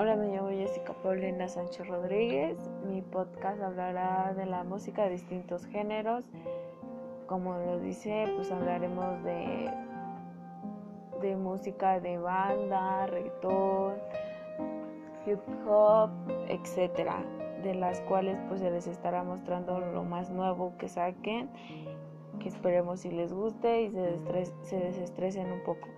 Hola, me llamo Jessica Paulina Sánchez Rodríguez. Mi podcast hablará de la música de distintos géneros. Como lo dice, pues hablaremos de, de música de banda, reggaetón, hip hop, etcétera, de las cuales pues se les estará mostrando lo más nuevo que saquen, que esperemos si les guste y se, se desestresen un poco.